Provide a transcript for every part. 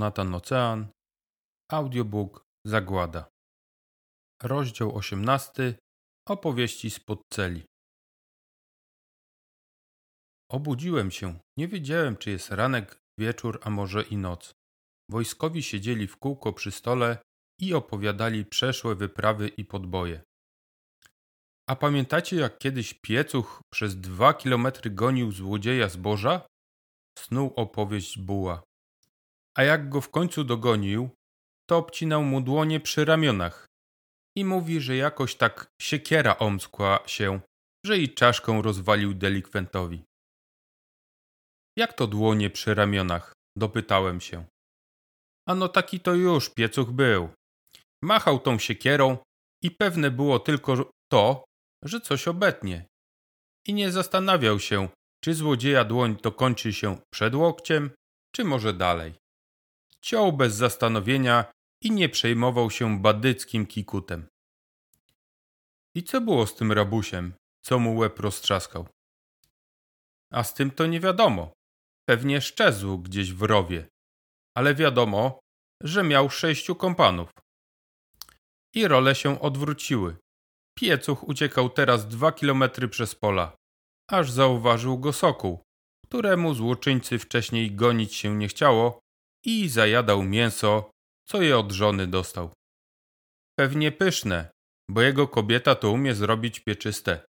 Jonathan Ocean, audiobook Zagłada. Rozdział 18. Opowieści spod celi. Obudziłem się. Nie wiedziałem, czy jest ranek, wieczór, a może i noc. Wojskowi siedzieli w kółko przy stole i opowiadali przeszłe wyprawy i podboje. A pamiętacie, jak kiedyś piecuch przez dwa kilometry gonił złodzieja zboża? Snuł opowieść buła. A jak go w końcu dogonił, to obcinał mu dłonie przy ramionach. I mówi, że jakoś tak siekiera omskła się, że i czaszką rozwalił delikwentowi. Jak to dłonie przy ramionach? Dopytałem się. Ano taki to już piecuch był. Machał tą siekierą i pewne było tylko to, że coś obetnie. I nie zastanawiał się, czy złodzieja dłoń to kończy się przed łokciem, czy może dalej. Ciął bez zastanowienia i nie przejmował się badyckim kikutem. I co było z tym rabusiem, co mu łeb roztrzaskał? A z tym to nie wiadomo. Pewnie szczezł gdzieś w rowie. Ale wiadomo, że miał sześciu kompanów. I role się odwróciły. Piecuch uciekał teraz dwa kilometry przez pola, aż zauważył go sokół, któremu złoczyńcy wcześniej gonić się nie chciało i zajadał mięso, co je od żony dostał. Pewnie pyszne, bo jego kobieta to umie zrobić pieczyste.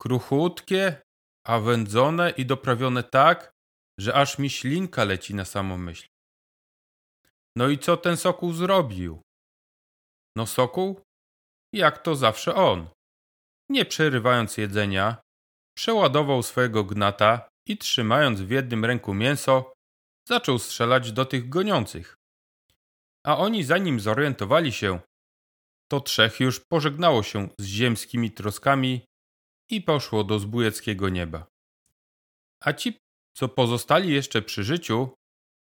Kruchutkie, a wędzone i doprawione tak, że aż mi ślinka leci na samą myśl. No i co ten sokół zrobił? No sokół? Jak to zawsze on. Nie przerywając jedzenia, przeładował swojego gnata i trzymając w jednym ręku mięso, zaczął strzelać do tych goniących. A oni zanim zorientowali się, to trzech już pożegnało się z ziemskimi troskami i poszło do zbójeckiego nieba. A ci, co pozostali jeszcze przy życiu,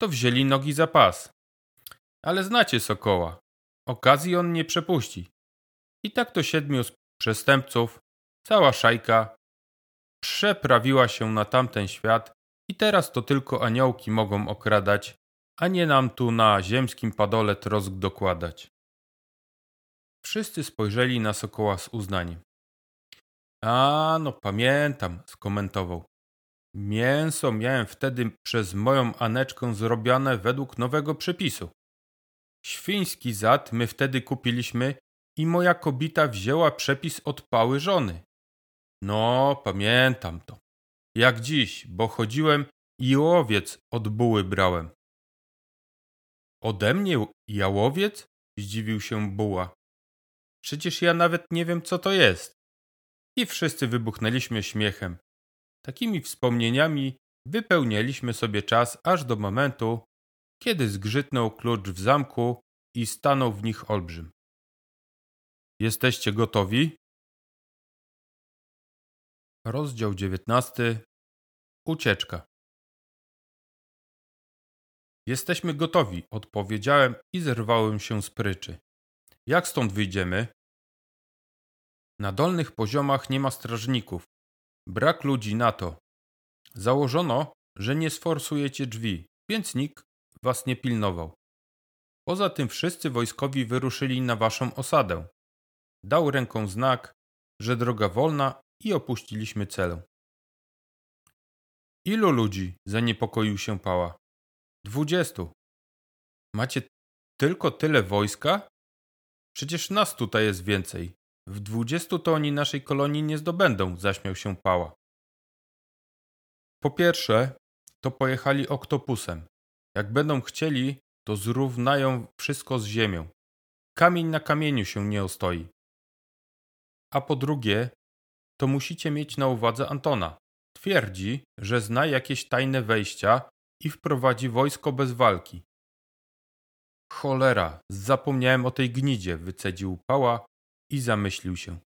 to wzięli nogi za pas. Ale znacie Sokoła. Okazji on nie przepuści. I tak to siedmiu przestępców, cała szajka, przeprawiła się na tamten świat teraz to tylko aniołki mogą okradać, a nie nam tu na ziemskim padole trosk dokładać. Wszyscy spojrzeli na Sokoła z uznaniem. A, no pamiętam, skomentował. Mięso miałem wtedy przez moją Aneczkę zrobione według nowego przepisu. Świński zad my wtedy kupiliśmy i moja kobita wzięła przepis od pały żony. No, pamiętam to. Jak dziś, bo chodziłem i łowiec od buły brałem. Ode mnie jałowiec? Zdziwił się buła. Przecież ja nawet nie wiem, co to jest. I wszyscy wybuchnęliśmy śmiechem. Takimi wspomnieniami wypełnialiśmy sobie czas aż do momentu, kiedy zgrzytnął klucz w zamku i stanął w nich olbrzym. Jesteście gotowi? Rozdział dziewiętnasty. Ucieczka. Jesteśmy gotowi, odpowiedziałem i zerwałem się z pryczy. Jak stąd wyjdziemy? Na dolnych poziomach nie ma strażników. Brak ludzi na to. Założono, że nie sforsujecie drzwi, więc nikt was nie pilnował. Poza tym wszyscy wojskowi wyruszyli na waszą osadę. Dał ręką znak, że droga wolna i opuściliśmy celę. Ilu ludzi? zaniepokoił się Pała. Dwudziestu. Macie tylko tyle wojska? Przecież nas tutaj jest więcej. W dwudziestu to oni naszej kolonii nie zdobędą, zaśmiał się Pała. Po pierwsze, to pojechali oktopusem. Jak będą chcieli, to zrównają wszystko z ziemią. Kamień na kamieniu się nie ostoi. A po drugie, to musicie mieć na uwadze Antona. Twierdzi, że zna jakieś tajne wejścia i wprowadzi wojsko bez walki. Cholera, zapomniałem o tej gnidzie, wycedził Pała i zamyślił się.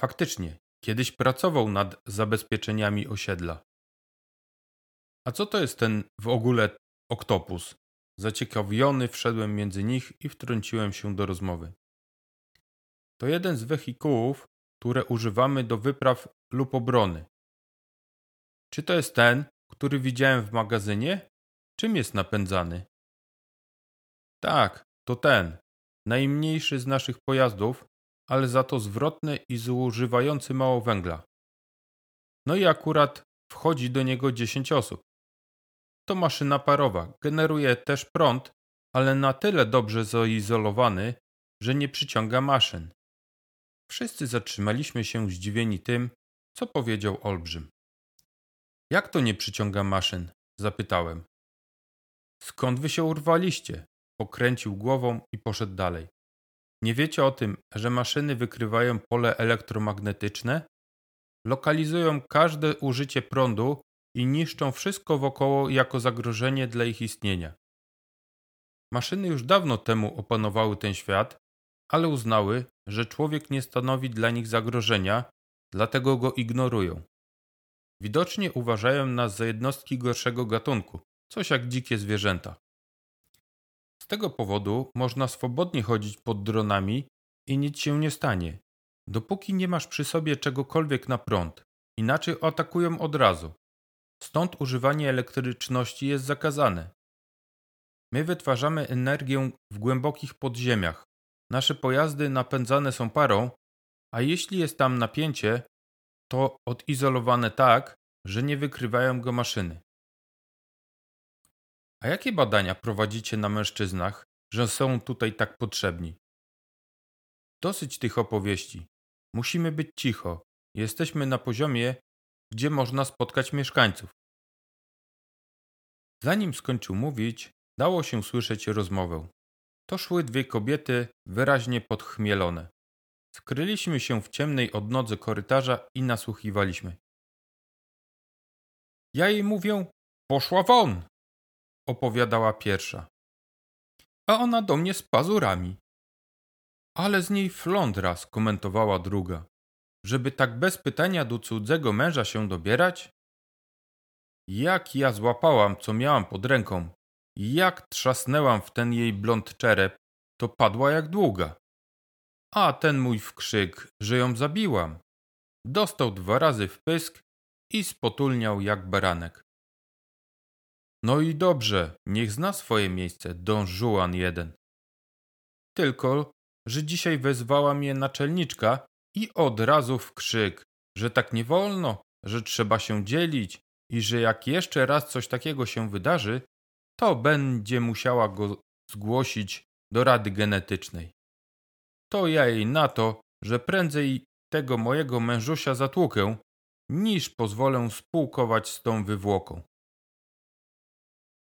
Faktycznie, kiedyś pracował nad zabezpieczeniami osiedla. A co to jest ten w ogóle oktopus? Zaciekawiony wszedłem między nich i wtrąciłem się do rozmowy. To jeden z wehikułów, które używamy do wypraw lub obrony. Czy to jest ten, który widziałem w magazynie? Czym jest napędzany? Tak, to ten. Najmniejszy z naszych pojazdów, ale za to zwrotny i zużywający mało węgla. No i akurat wchodzi do niego 10 osób. To maszyna parowa, generuje też prąd, ale na tyle dobrze zaizolowany, że nie przyciąga maszyn. Wszyscy zatrzymaliśmy się zdziwieni tym, co powiedział Olbrzym. Jak to nie przyciąga maszyn? zapytałem. Skąd wy się urwaliście? Pokręcił głową i poszedł dalej. Nie wiecie o tym, że maszyny wykrywają pole elektromagnetyczne? Lokalizują każde użycie prądu i niszczą wszystko wokoło jako zagrożenie dla ich istnienia. Maszyny już dawno temu opanowały ten świat, ale uznały, że człowiek nie stanowi dla nich zagrożenia, dlatego go ignorują. Widocznie uważają nas za jednostki gorszego gatunku, coś jak dzikie zwierzęta. Z tego powodu można swobodnie chodzić pod dronami i nic się nie stanie, dopóki nie masz przy sobie czegokolwiek na prąd. Inaczej atakują od razu. Stąd używanie elektryczności jest zakazane. My wytwarzamy energię w głębokich podziemiach. Nasze pojazdy napędzane są parą, a jeśli jest tam napięcie, to odizolowane tak, że nie wykrywają go maszyny. A jakie badania prowadzicie na mężczyznach, że są tutaj tak potrzebni? Dosyć tych opowieści. Musimy być cicho. Jesteśmy na poziomie, gdzie można spotkać mieszkańców. Zanim skończył mówić, dało się słyszeć rozmowę. To szły dwie kobiety, wyraźnie podchmielone. Skryliśmy się w ciemnej odnodze korytarza i nasłuchiwaliśmy. Ja jej mówię, poszła won! opowiadała pierwsza. A ona do mnie z pazurami. Ale z niej flądra, skomentowała druga. Żeby tak bez pytania do cudzego męża się dobierać? Jak ja złapałam, co miałam pod ręką, jak trzasnęłam w ten jej blond czerep, to padła jak długa. A ten mój wkrzyk, że ją zabiłam. Dostał dwa razy w pysk i spotulniał jak baranek. No i dobrze, niech zna swoje miejsce, Don Juan jeden. Tylko, że dzisiaj wezwała mnie naczelniczka i od razu w krzyk, że tak nie wolno, że trzeba się dzielić i że jak jeszcze raz coś takiego się wydarzy, to będzie musiała go zgłosić do Rady Genetycznej. To ja jej na to, że prędzej tego mojego mężusia zatłukę, niż pozwolę spółkować z tą wywłoką.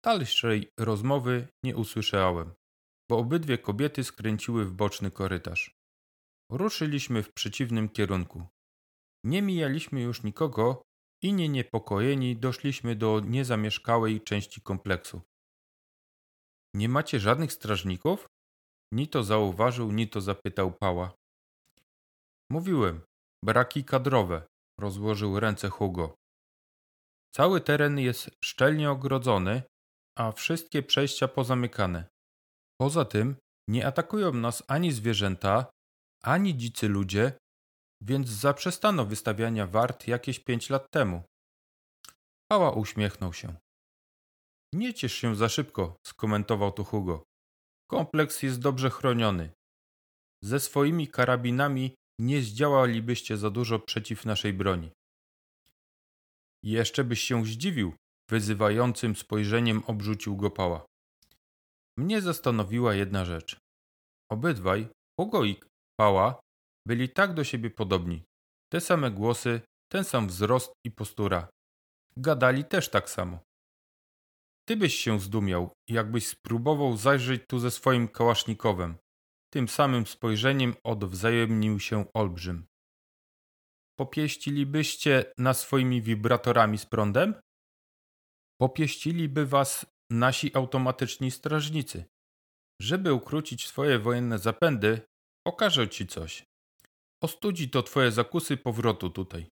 Dalszej rozmowy nie usłyszałem, bo obydwie kobiety skręciły w boczny korytarz. Ruszyliśmy w przeciwnym kierunku. Nie mijaliśmy już nikogo i nie niepokojeni doszliśmy do niezamieszkałej części kompleksu. Nie macie żadnych strażników? Ni to zauważył, ni to zapytał Pała. Mówiłem, braki kadrowe, rozłożył ręce Hugo. Cały teren jest szczelnie ogrodzony, a wszystkie przejścia pozamykane. Poza tym nie atakują nas ani zwierzęta, ani dzicy ludzie, więc zaprzestano wystawiania wart jakieś pięć lat temu. Pała uśmiechnął się. Nie ciesz się za szybko, skomentował to Hugo. Kompleks jest dobrze chroniony. Ze swoimi karabinami nie zdziałalibyście za dużo przeciw naszej broni. Jeszcze byś się zdziwił, wyzywającym spojrzeniem obrzucił go pała. Mnie zastanowiła jedna rzecz. Obydwaj, Hugo i Pała, byli tak do siebie podobni. Te same głosy, ten sam wzrost i postura. Gadali też tak samo. Ty byś się zdumiał, jakbyś spróbował zajrzeć tu ze swoim kałasznikowem. Tym samym spojrzeniem odwzajemnił się olbrzym. Popieścilibyście nas swoimi wibratorami z prądem? Popieściliby was nasi automatyczni strażnicy. Żeby ukrócić swoje wojenne zapędy, pokażę ci coś. Ostudzi to twoje zakusy powrotu tutaj.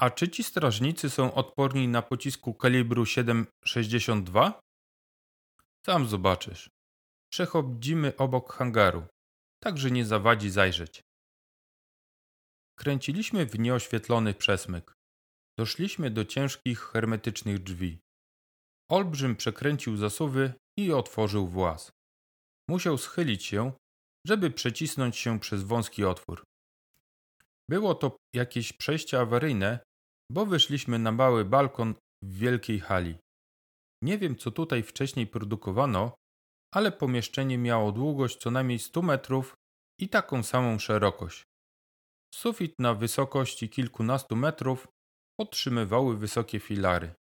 A czy ci strażnicy są odporni na pocisku kalibru 7,62? Sam zobaczysz. Przechodzimy obok hangaru, także nie zawadzi zajrzeć. Kręciliśmy w nieoświetlony przesmyk. Doszliśmy do ciężkich, hermetycznych drzwi. Olbrzym przekręcił zasuwy i otworzył włas. Musiał schylić się, żeby przecisnąć się przez wąski otwór. Było to jakieś przejście awaryjne, bo wyszliśmy na mały balkon w wielkiej hali. Nie wiem, co tutaj wcześniej produkowano, ale pomieszczenie miało długość co najmniej 100 metrów i taką samą szerokość. Sufit na wysokości kilkunastu metrów podtrzymywały wysokie filary.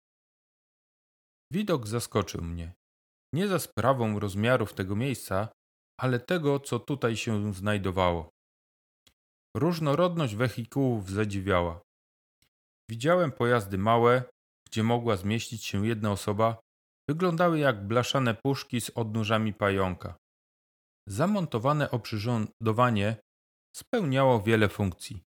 Widok zaskoczył mnie. Nie za sprawą rozmiarów tego miejsca, ale tego, co tutaj się znajdowało. Różnorodność wehikułów zadziwiała. Widziałem pojazdy małe, gdzie mogła zmieścić się jedna osoba, wyglądały jak blaszane puszki z odnóżami pająka. Zamontowane oprzyrządowanie spełniało wiele funkcji.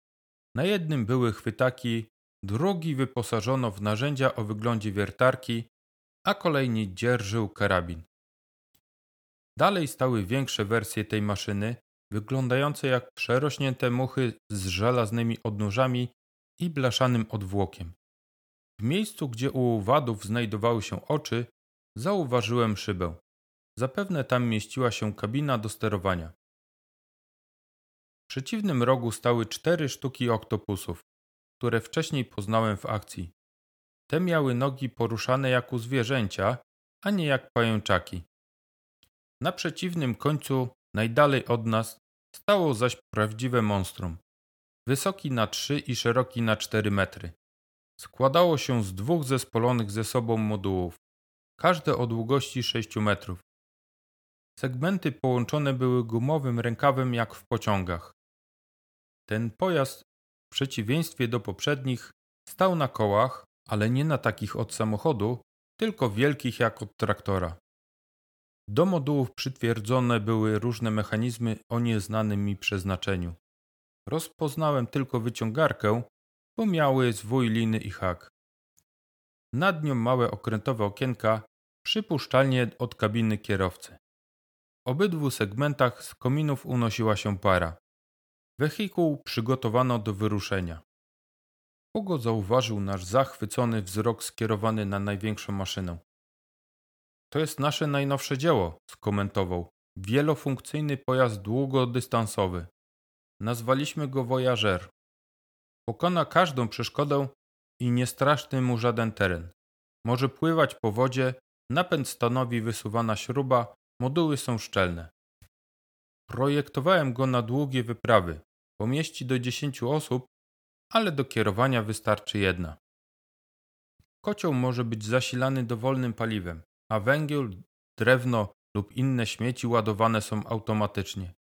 Na jednym były chwytaki, drugi wyposażono w narzędzia o wyglądzie wiertarki, a kolejny dzierżył karabin. Dalej stały większe wersje tej maszyny, wyglądające jak przerośnięte muchy z żelaznymi odnóżami i blaszanym odwłokiem. W miejscu, gdzie u wadów znajdowały się oczy, zauważyłem szybę. Zapewne tam mieściła się kabina do sterowania. W przeciwnym rogu stały cztery sztuki oktopusów, które wcześniej poznałem w akcji. Te miały nogi poruszane jak u zwierzęcia, a nie jak pajączaki. Na przeciwnym końcu, najdalej od nas, stało zaś prawdziwe monstrum. Wysoki na trzy i szeroki na cztery metry. Składało się z dwóch zespolonych ze sobą modułów, każde o długości 6 metrów. Segmenty połączone były gumowym rękawem jak w pociągach. Ten pojazd, w przeciwieństwie do poprzednich, stał na kołach, ale nie na takich od samochodu, tylko wielkich jak od traktora. Do modułów przytwierdzone były różne mechanizmy o nieznanym mi przeznaczeniu. Rozpoznałem tylko wyciągarkę, bo miały zwój liny i hak. Nad nią małe okrętowe okienka, przypuszczalnie od kabiny kierowcy. W obydwu segmentach z kominów unosiła się para. Wehikuł przygotowano do wyruszenia. Hugo zauważył nasz zachwycony wzrok skierowany na największą maszynę. To jest nasze najnowsze dzieło, skomentował. Wielofunkcyjny pojazd długodystansowy. Nazwaliśmy go Voyager. Pokona każdą przeszkodę i nie straszny mu żaden teren. Może pływać po wodzie, napęd stanowi wysuwana śruba, moduły są szczelne. Projektowałem go na długie wyprawy. Pomieści do 10 osób, ale do kierowania wystarczy jedna. Kocioł może być zasilany dowolnym paliwem, a węgiel, drewno lub inne śmieci ładowane są automatycznie.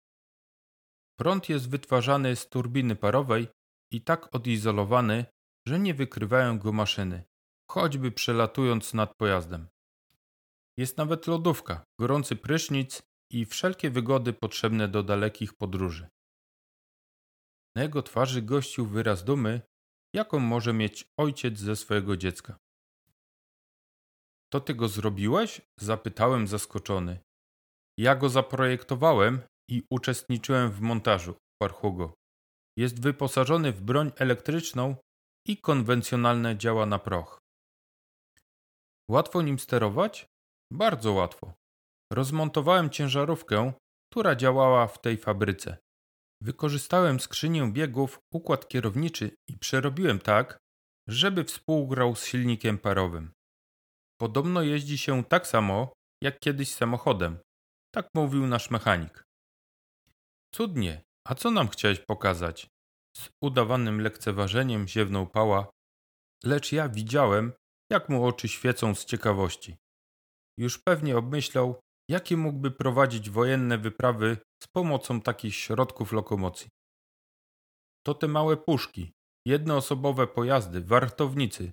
Prąd jest wytwarzany z turbiny parowej i tak odizolowany, że nie wykrywają go maszyny, choćby przelatując nad pojazdem. Jest nawet lodówka, gorący prysznic i wszelkie wygody potrzebne do dalekich podróży. Na jego twarzy gościł wyraz dumy, jaką może mieć ojciec ze swojego dziecka. To ty go zrobiłeś? zapytałem zaskoczony. Ja go zaprojektowałem i uczestniczyłem w montażu, Hugo. Jest wyposażony w broń elektryczną i konwencjonalne działa na proch. Łatwo nim sterować? Bardzo łatwo. Rozmontowałem ciężarówkę, która działała w tej fabryce. Wykorzystałem skrzynię biegów, układ kierowniczy i przerobiłem tak, żeby współgrał z silnikiem parowym. Podobno jeździ się tak samo, jak kiedyś samochodem. Tak mówił nasz mechanik. Cudnie, a co nam chciałeś pokazać? Z udawanym lekceważeniem ziewnął pała, lecz ja widziałem, jak mu oczy świecą z ciekawości. Już pewnie obmyślał, jakie mógłby prowadzić wojenne wyprawy z pomocą takich środków lokomocji. To te małe puszki, jednoosobowe pojazdy, wartownicy,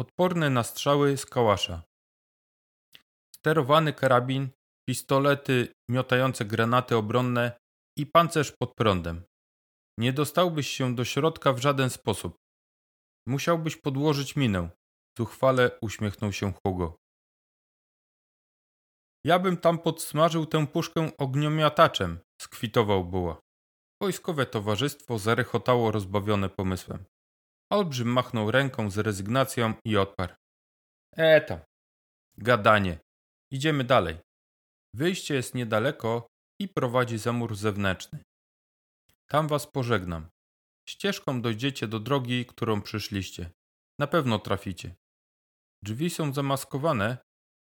odporne na strzały z kałasza. Sterowany karabin, pistolety miotające granaty obronne i pancerz pod prądem. Nie dostałbyś się do środka w żaden sposób. Musiałbyś podłożyć minę. Zuchwale uśmiechnął się Hugo. Ja bym tam podsmażył tę puszkę ogniomiataczem, skwitował Buła. Wojskowe towarzystwo zarechotało rozbawione pomysłem. Olbrzym machnął ręką z rezygnacją i odparł. E tam. Gadanie. Idziemy dalej. Wyjście jest niedaleko i prowadzi za mur zewnętrzny. Tam was pożegnam. Ścieżką dojdziecie do drogi, którą przyszliście. Na pewno traficie. Drzwi są zamaskowane,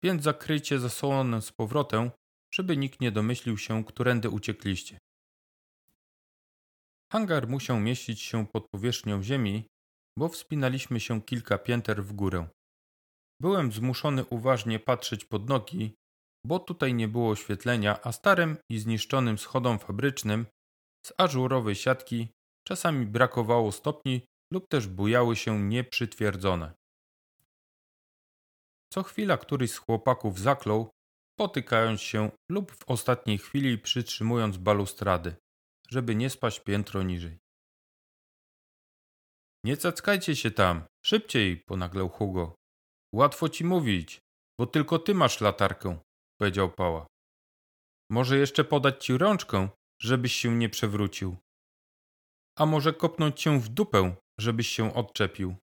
więc zakryjcie zasłonem z powrotem, żeby nikt nie domyślił się, którędy uciekliście. Hangar musiał mieścić się pod powierzchnią ziemi, bo wspinaliśmy się kilka pięter w górę. Byłem zmuszony uważnie patrzeć pod nogi, bo tutaj nie było oświetlenia, a starym i zniszczonym schodom fabrycznym z ażurowej siatki czasami brakowało stopni lub też bujały się nieprzytwierdzone. Co chwila któryś z chłopaków zaklął, potykając się lub w ostatniej chwili przytrzymując balustrady, żeby nie spaść piętro niżej. Nie cackajcie się tam, szybciej, ponaglał Hugo. Łatwo ci mówić, bo tylko ty masz latarkę, powiedział Pała. Może jeszcze podać ci rączkę, żebyś się nie przewrócił. A może kopnąć cię w dupę, żebyś się odczepił.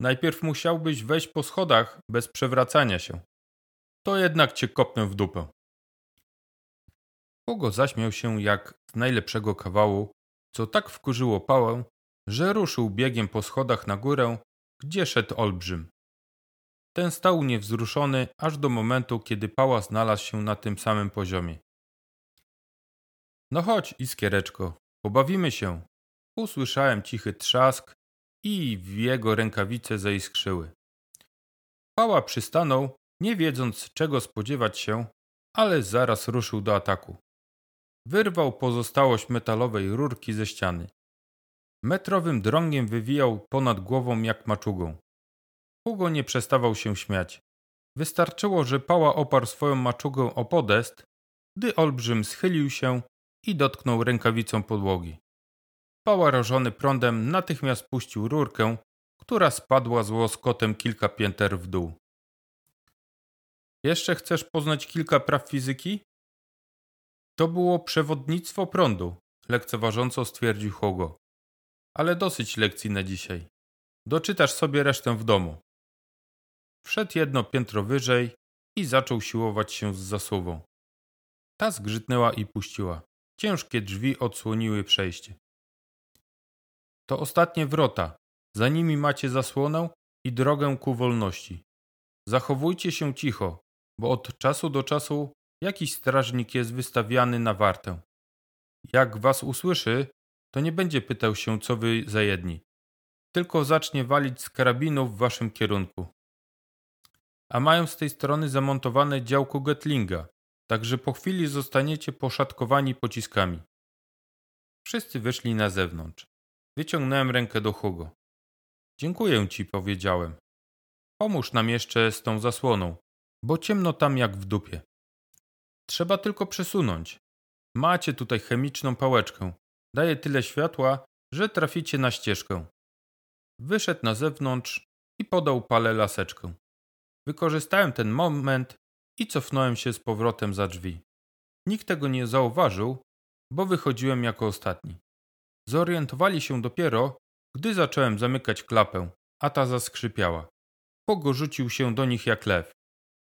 Najpierw musiałbyś wejść po schodach bez przewracania się. To jednak cię kopnę w dupę. Hugo zaśmiał się jak z najlepszego kawału, co tak wkurzyło pałę, że ruszył biegiem po schodach na górę, gdzie szedł olbrzym. Ten stał niewzruszony aż do momentu, kiedy pała znalazł się na tym samym poziomie. No chodź, iskiereczko, pobawimy się. Usłyszałem cichy trzask i w jego rękawice zaiskrzyły. Pała przystanął, nie wiedząc czego spodziewać się, ale zaraz ruszył do ataku. Wyrwał pozostałość metalowej rurki ze ściany. Metrowym drągiem wywijał ponad głową jak maczugą. Hugo nie przestawał się śmiać. Wystarczyło, że pała oparł swoją maczugę o podest, gdy olbrzym schylił się i dotknął rękawicą podłogi. Pała rażony prądem natychmiast puścił rurkę, która spadła z łoskotem kilka pięter w dół. Jeszcze chcesz poznać kilka praw fizyki? To było przewodnictwo prądu, lekceważąco stwierdził Hugo. Ale dosyć lekcji na dzisiaj. Doczytasz sobie resztę w domu. Wszedł jedno piętro wyżej i zaczął siłować się z zasuwą. Ta zgrzytnęła i puściła. Ciężkie drzwi odsłoniły przejście. To ostatnie wrota. Za nimi macie zasłonę i drogę ku wolności. Zachowujcie się cicho, bo od czasu do czasu jakiś strażnik jest wystawiany na wartę. Jak was usłyszy, to nie będzie pytał się, co wy za jedni, tylko zacznie walić z karabinu w waszym kierunku. A mają z tej strony zamontowane działko Gatlinga, także po chwili zostaniecie poszatkowani pociskami. Wszyscy wyszli na zewnątrz. Wyciągnąłem rękę do Hugo. Dziękuję ci, powiedziałem. Pomóż nam jeszcze z tą zasłoną, bo ciemno tam jak w dupie. Trzeba tylko przesunąć. Macie tutaj chemiczną pałeczkę. Daje tyle światła, że traficie na ścieżkę. Wyszedł na zewnątrz i podał palę laseczkę. Wykorzystałem ten moment i cofnąłem się z powrotem za drzwi. Nikt tego nie zauważył, bo wychodziłem jako ostatni. Zorientowali się dopiero, gdy zacząłem zamykać klapę, a ta zaskrzypiała. Pogo rzucił się do nich jak lew.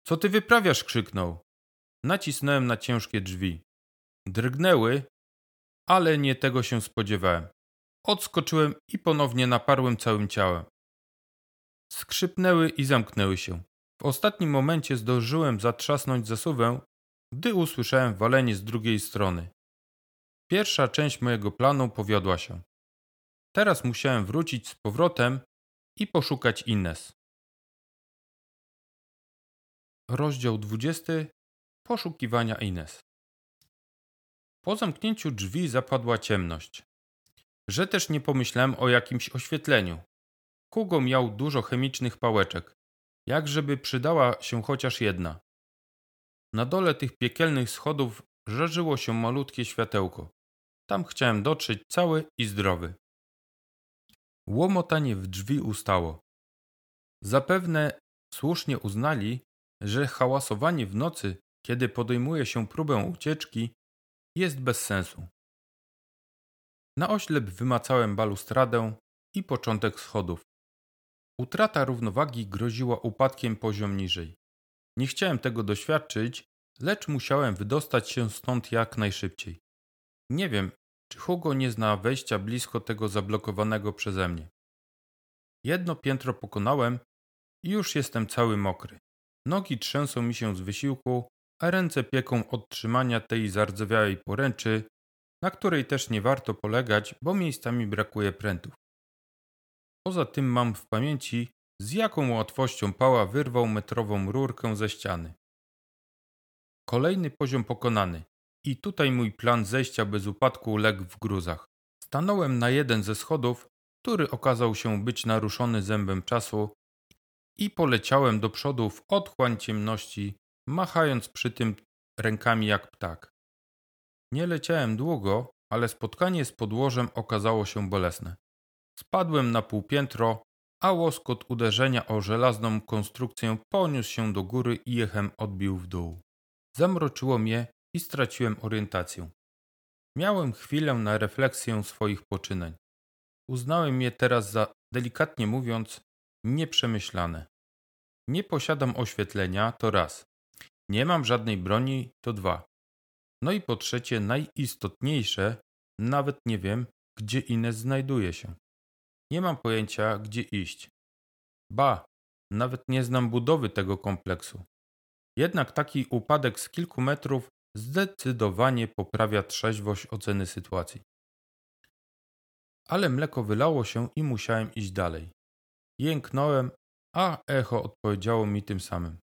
Co ty wyprawiasz? krzyknął. Nacisnąłem na ciężkie drzwi. Drgnęły, ale nie tego się spodziewałem. Odskoczyłem i ponownie naparłem całym ciałem. Skrzypnęły i zamknęły się. W ostatnim momencie zdążyłem zatrzasnąć zasuwę, gdy usłyszałem walenie z drugiej strony. Pierwsza część mojego planu powiodła się. Teraz musiałem wrócić z powrotem i poszukać Ines. Rozdział 20. Poszukiwania Ines. Po zamknięciu drzwi zapadła ciemność. Że też nie pomyślałem o jakimś oświetleniu. Hugo miał dużo chemicznych pałeczek, jak żeby przydała się chociaż jedna. Na dole tych piekielnych schodów żarzyło się malutkie światełko. Tam chciałem dotrzeć cały i zdrowy. Łomotanie w drzwi ustało. Zapewne słusznie uznali, że hałasowanie w nocy, kiedy podejmuje się próbę ucieczki, jest bez sensu. Na oślep wymacałem balustradę i początek schodów. Utrata równowagi groziła upadkiem poziom niżej. Nie chciałem tego doświadczyć, lecz musiałem wydostać się stąd jak najszybciej. Nie wiem, czy Hugo nie zna wejścia blisko tego zablokowanego przeze mnie. Jedno piętro pokonałem i już jestem cały mokry. Nogi trzęsą mi się z wysiłku, a ręce pieką od trzymania tej zardzewiałej poręczy, na której też nie warto polegać, bo miejscami brakuje prętów. Poza tym mam w pamięci, z jaką łatwością pała wyrwał metrową rurkę ze ściany. Kolejny poziom pokonany. I tutaj mój plan zejścia bez upadku legł w gruzach. Stanąłem na jeden ze schodów, który okazał się być naruszony zębem czasu i poleciałem do przodu w otchłań ciemności, machając przy tym rękami jak ptak. Nie leciałem długo, ale spotkanie z podłożem okazało się bolesne. Spadłem na półpiętro, a łoskot uderzenia o żelazną konstrukcję poniósł się do góry i echem odbił w dół. Zamroczyło mnie i straciłem orientację. Miałem chwilę na refleksję swoich poczynań. Uznałem je teraz za, delikatnie mówiąc, nieprzemyślane. Nie posiadam oświetlenia, to raz. Nie mam żadnej broni, to dwa. No i po trzecie, najistotniejsze, nawet nie wiem, gdzie Ines znajduje się. Nie mam pojęcia, gdzie iść. Ba, nawet nie znam budowy tego kompleksu. Jednak taki upadek z kilku metrów zdecydowanie poprawia trzeźwość oceny sytuacji. Ale mleko wylało się i musiałem iść dalej. Jęknąłem, a echo odpowiedziało mi tym samym.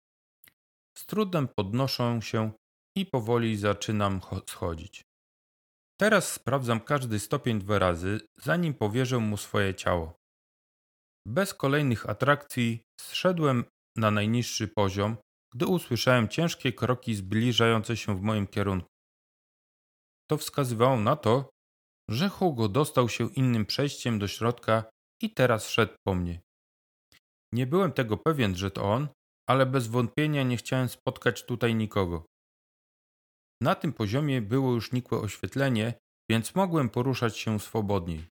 Z trudem podnoszę się i powoli zaczynam schodzić. Teraz sprawdzam każdy stopień dwa razy, zanim powierzę mu swoje ciało. Bez kolejnych atrakcji zszedłem na najniższy poziom, gdy usłyszałem ciężkie kroki zbliżające się w moim kierunku. To wskazywało na to, że Hugo dostał się innym przejściem do środka i teraz szedł po mnie. Nie byłem tego pewien, że to on, ale bez wątpienia nie chciałem spotkać tutaj nikogo. Na tym poziomie było już nikłe oświetlenie, więc mogłem poruszać się swobodniej.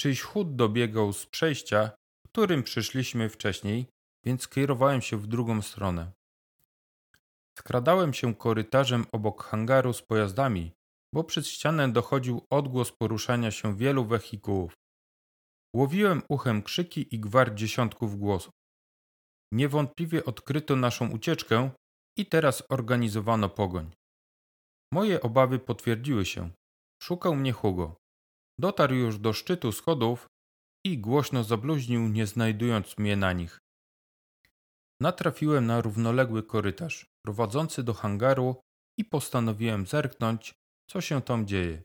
Czyś chód dobiegał z przejścia, którym przyszliśmy wcześniej, więc kierowałem się w drugą stronę. Skradałem się korytarzem obok hangaru z pojazdami, bo przez ścianę dochodził odgłos poruszania się wielu wehikułów. Łowiłem uchem krzyki i gwar dziesiątków głosów. Niewątpliwie odkryto naszą ucieczkę i teraz organizowano pogoń. Moje obawy potwierdziły się. Szukał mnie Hugo. Dotarł już do szczytu schodów i głośno zabluźnił, nie znajdując mnie na nich. Natrafiłem na równoległy korytarz prowadzący do hangaru i postanowiłem zerknąć, co się tam dzieje.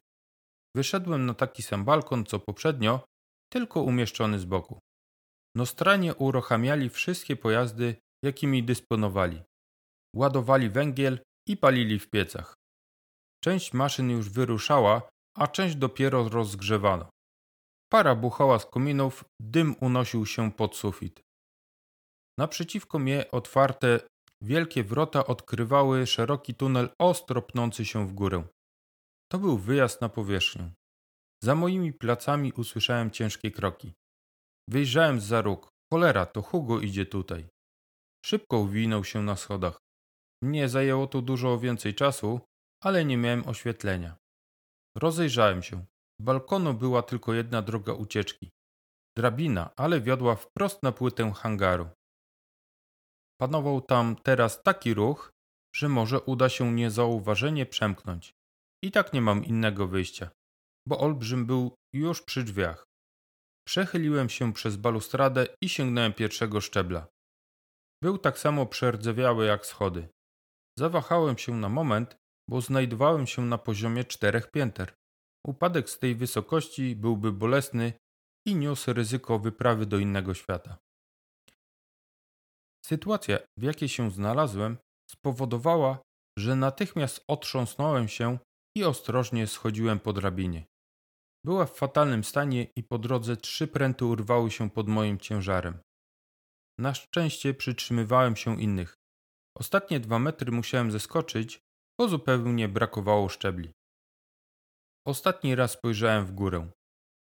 Wyszedłem na taki sam balkon co poprzednio, tylko umieszczony z boku. Nostranie uruchamiali wszystkie pojazdy, jakimi dysponowali. Ładowali węgiel i palili w piecach. Część maszyn już wyruszała, a część dopiero rozgrzewano. Para buchała z kominów, dym unosił się pod sufit. Naprzeciwko mnie otwarte wielkie wrota odkrywały szeroki tunel ostro pnący się w górę. To był wyjazd na powierzchnię. Za moimi placami usłyszałem ciężkie kroki. Wyjrzałem za róg. Cholera, to Hugo idzie tutaj. Szybko uwinął się na schodach. Mnie zajęło tu dużo więcej czasu, ale nie miałem oświetlenia. Rozejrzałem się. Z balkonu była tylko jedna droga ucieczki. Drabina, ale wiodła wprost na płytę hangaru. Panował tam teraz taki ruch, że może uda się niezauważenie przemknąć. I tak nie mam innego wyjścia, bo olbrzym był już przy drzwiach. Przechyliłem się przez balustradę i sięgnąłem pierwszego szczebla. Był tak samo przerdzewiały jak schody. Zawahałem się na moment, bo znajdowałem się na poziomie czterech pięter. Upadek z tej wysokości byłby bolesny i niósł ryzyko wyprawy do innego świata. Sytuacja, w jakiej się znalazłem, spowodowała, że natychmiast otrząsnąłem się i ostrożnie schodziłem po drabinie. Była w fatalnym stanie i po drodze trzy pręty urwały się pod moim ciężarem. Na szczęście przytrzymywałem się innych. Ostatnie dwa metry musiałem zeskoczyć, bo zupełnie brakowało szczebli. Ostatni raz spojrzałem w górę.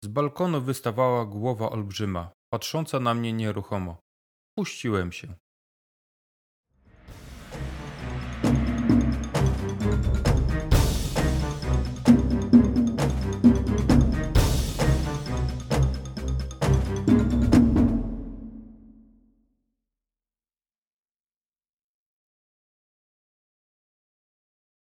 Z balkonu wystawała głowa olbrzyma, patrząca na mnie nieruchomo. Puściłem się.